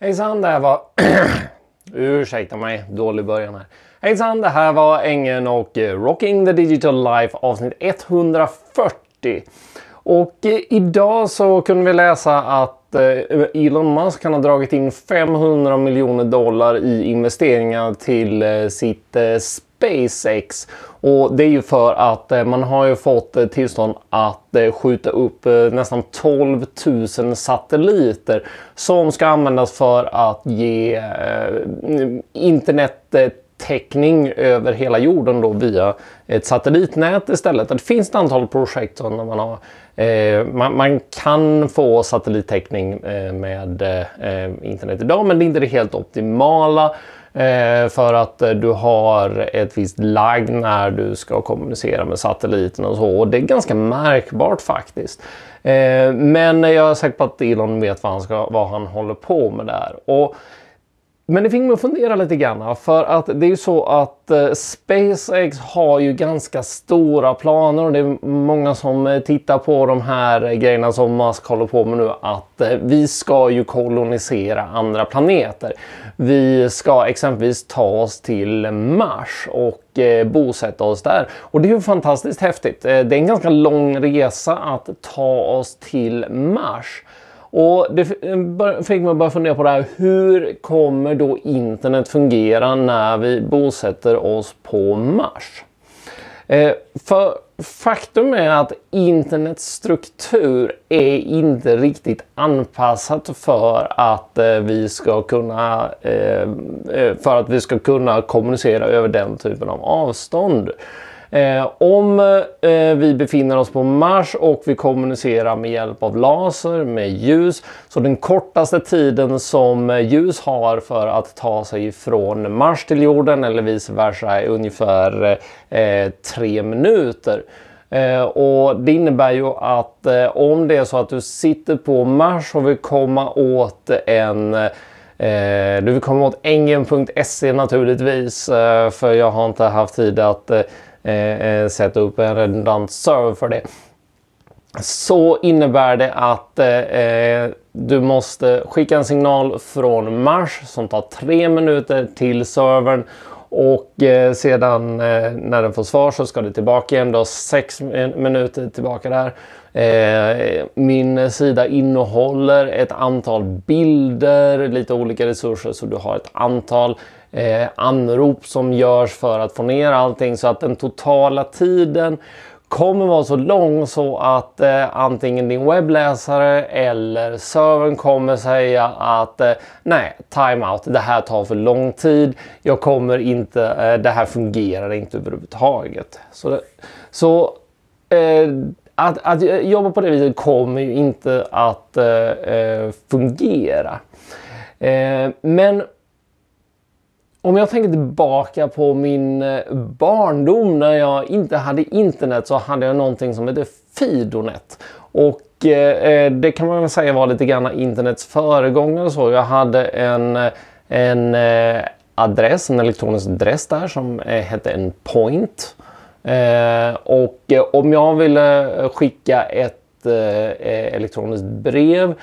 Hejsan, det här var... Ursäkta mig, dålig början här. Hejsan, det här var Ängen och eh, Rocking the Digital Life avsnitt 140. Och eh, idag så kunde vi läsa att eh, Elon Musk kan ha dragit in 500 miljoner dollar i investeringar till eh, sitt SpaceX. Och det är ju för att man har ju fått tillstånd att skjuta upp nästan 12 000 satelliter som ska användas för att ge internet täckning över hela jorden då via ett satellitnät istället. Det finns ett antal projekt som man har eh, man, man, kan få satellittäckning eh, med eh, internet idag men det är inte det helt optimala. Eh, för att eh, du har ett visst lag när du ska kommunicera med satelliten och så. Och det är ganska märkbart faktiskt. Eh, men jag är säker på att Elon vet vad han, ska, vad han håller på med där. Och men det fick mig att fundera lite grann för att det är ju så att eh, SpaceX har ju ganska stora planer och det är många som eh, tittar på de här eh, grejerna som Musk håller på med nu att vi ska ju kolonisera andra planeter. Vi ska exempelvis ta oss till Mars och bosätta oss där. Och det är ju fantastiskt häftigt. Det är en ganska lång resa att ta oss till Mars. Och det eh, fick mig att börja fundera på det här. Hur kommer då internet fungera när vi bosätter oss på Mars? Eh, för faktum är att internets struktur är inte riktigt anpassat för att eh, vi ska kunna eh, eh för att vi ska kunna kommunicera över den typen av avstånd. Eh, om eh, vi befinner oss på Mars och vi kommunicerar med hjälp av laser, med ljus, så den kortaste tiden som ljus har för att ta sig från Mars till jorden eller vice versa är ungefär eh, tre minuter. Eh, och Det innebär ju att eh, om det är så att du sitter på Mars och vill komma åt en Eh, du vill komma åt engen.se naturligtvis eh, för jag har inte haft tid att eh, Eh, eh, sätta upp en redundant server för det. Så innebär det att eh, eh, du måste skicka en signal från Mars som tar tre minuter till servern och eh, sedan eh, när den får svar så ska det tillbaka igen. då sex minuter tillbaka där. Eh, min sida innehåller ett antal bilder, lite olika resurser så du har ett antal eh, anrop som görs för att få ner allting så att den totala tiden kommer vara så lång så att eh, antingen din webbläsare eller servern kommer säga att eh, nej, timeout, det här tar för lång tid. Jag kommer inte, eh, det här fungerar inte överhuvudtaget. Så, det, så eh, att, att, jobba på det viset kommer ju inte att eh, eh, fungera. Eh, men om jag tänker tillbaka på min eh, barndom när jag inte hade internet så hade jag någonting som hette Fidonet. Och eh, eh det kan man väl säga var lite grann internets föregångare. Så jag hade en, en eh, adress, en elektronisk adress där som eh, hette en point. Eh, och eh, om jag ville skicka ett eh, elektroniskt brev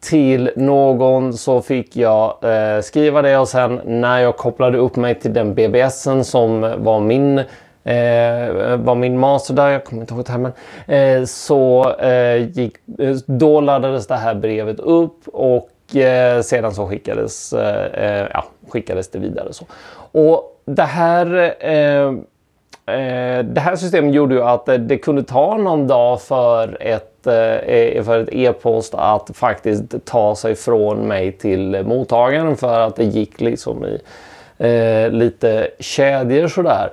till någon så fick jag eh, skriva det och sen när jag kopplade upp mig till den BBSen som var min eh, var min master där, jag kommer inte ihåg termen, eh, så eh, gick, eh, då laddades det här brevet upp och eh, sedan så skickades, eh, eh ja, skickades det vidare. Så. Och det här eh, Eh, det här systemet gjorde ju att eh, det kunde ta någon dag för ett eh, e-, för ett e-post att faktiskt ta sig från mig till mottagaren för att det gick liksom i eh, lite kedjor sådär.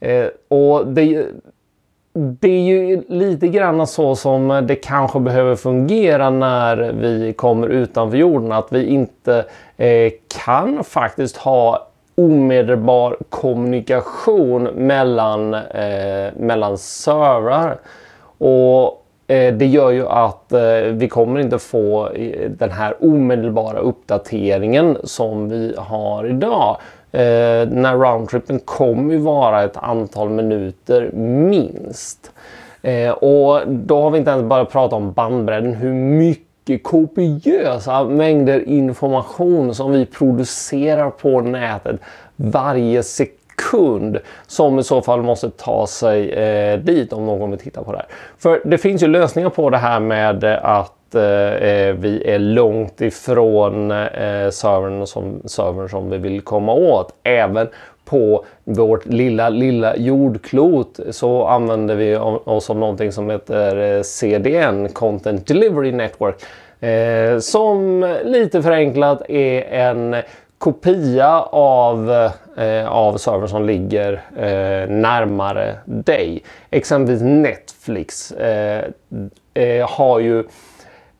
Eh, och det, det är ju lite grann så som det kanske behöver fungera när vi kommer utanför jorden. Att vi inte eh, kan faktiskt ha omedelbar kommunikation mellan, eh, mellan servrar. Och Eh, det gör ju att eh, vi kommer inte få eh, den här omedelbara uppdateringen som vi har idag. Eh, den här roundtrippen kommer ju vara ett antal minuter minst. Eh, och då har vi inte ens bara pratat om bandbredden, hur mycket kopiösa mängder information som vi producerar på nätet varje sekund som i så fall måste ta sig eh, dit om någon vill titta på det här. För det finns ju lösningar på det här med att eh, eh, vi är långt ifrån eh, servern, som, servern som vi vill komma åt. Även på vårt lilla, lilla jordklot så använder vi oss av någonting som heter eh, CDN, Content Delivery Network. Eh, som lite förenklat är en kopia av, eh, av servern som ligger eh, närmare dig. Exempelvis Netflix eh, eh har ju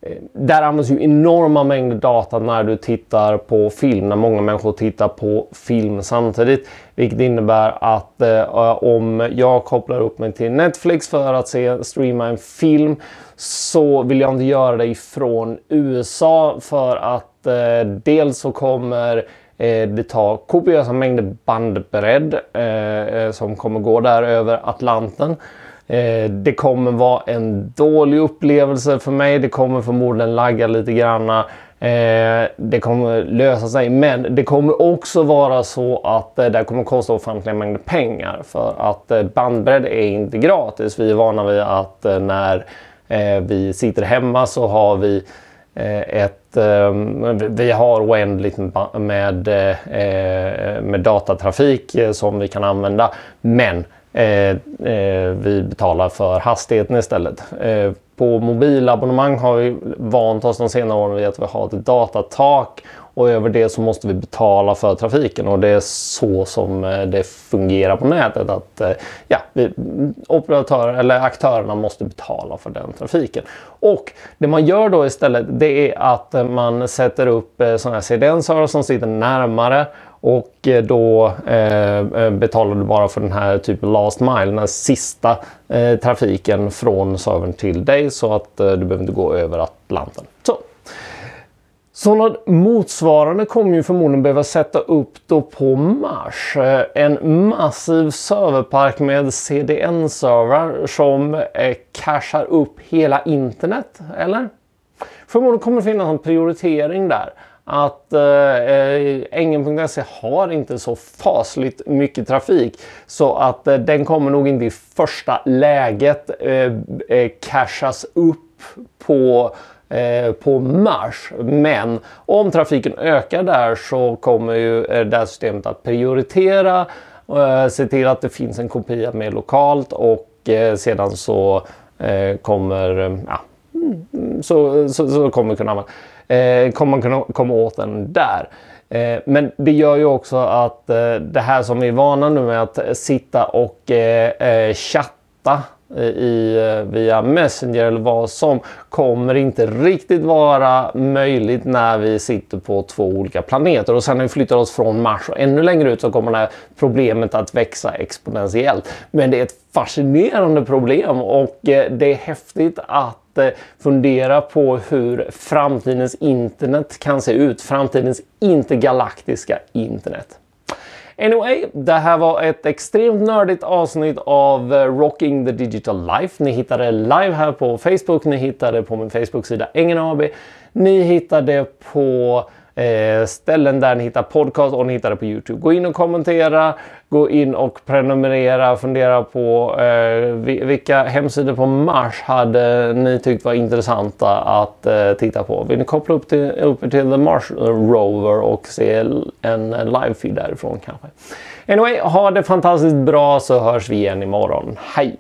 Eh, där används ju enorma mängder data när du tittar på film, när många människor tittar på film samtidigt. Vilket innebär att eh, om jag kopplar upp mig till Netflix för att se, streama en film så vill jag inte göra det ifrån USA för att eh, dels så kommer eh, det ta kopiösa mängder bandbredd eh, eh som kommer gå där över Atlanten. Eh, det kommer vara en dålig upplevelse för mig. Det kommer förmodligen lagga lite granna. Eh, det kommer lösa sig, men det kommer också vara så att eh, det kommer kosta ofantliga mängder pengar för att eh, bandbredd är inte gratis. Vi är vana vid att eh, när eh, vi sitter hemma så har vi eh, ett, eh, vi har oändligt med, eh, med datatrafik som vi kan använda. Men Eh, eh, vi betalar för hastigheten istället. Eh, på mobilabonnemang har vi vant oss de senare åren vid att vi har ett datatak och över det så måste vi betala för trafiken och det är så som eh, det fungerar på nätet. Att ja, vi, operatörer eller aktörerna måste betala för den trafiken. Och det man gör då istället det är att man sätter upp sådana här CDN-servrar som sitter närmare och eh, då eh, eh betalar du bara för den här typen last mile, den här sista eh, trafiken från servern till dig så att eh, du behöver inte gå över Atlanten. Så. Sådana motsvarande kommer ju förmodligen behöva sätta upp då på Mars. Eh, en massiv serverpark med CDN-servrar som cashar upp hela internet, eller? Förmodligen kommer det finnas en prioritering där att eh, Ängen.se har inte så fasligt mycket trafik så att eh, den kommer nog inte i första läget eh, eh cashas upp på eh, på Mars. Men om trafiken ökar där så kommer ju eh, det här systemet att prioritera se till att det finns en kopia med lokalt och sedan så kommer ja, mm, så, så, så kommer kunna använda eh, kommer man kunna komma åt den där. Eh, men det gör ju också att eh, det här som vi är vana nu med att sitta och eh, eh, chatta eh, i, eh, via Messenger eller vad som kommer inte riktigt vara möjligt när vi sitter på två olika planeter. Och sen när vi flyttar oss från Mars och ännu längre ut så kommer det här problemet att växa exponentiellt. Men det är ett fascinerande problem och eh, det är häftigt att fundera på hur framtidens internet kan se ut. Framtidens intergalaktiska internet. Anyway, det här var ett extremt nördigt avsnitt av eh, Rocking the Digital Life. Ni hittar det live här på Facebook, ni hittar det på min Facebook-sida Engen AB. Ni hittar det på eh, ställen där ni hittar podcast och ni hittar det på Youtube. Gå in och kommentera, gå in och prenumerera, fundera på eh, vilka hemsidor på Mars hade ni tyckt var intressanta att eh, titta på. Vill ni koppla upp, till, upp till The Mars Rover och se en live-feed därifrån kanske. Anyway, ha det fantastiskt bra så hörs vi igen imorgon. Hej!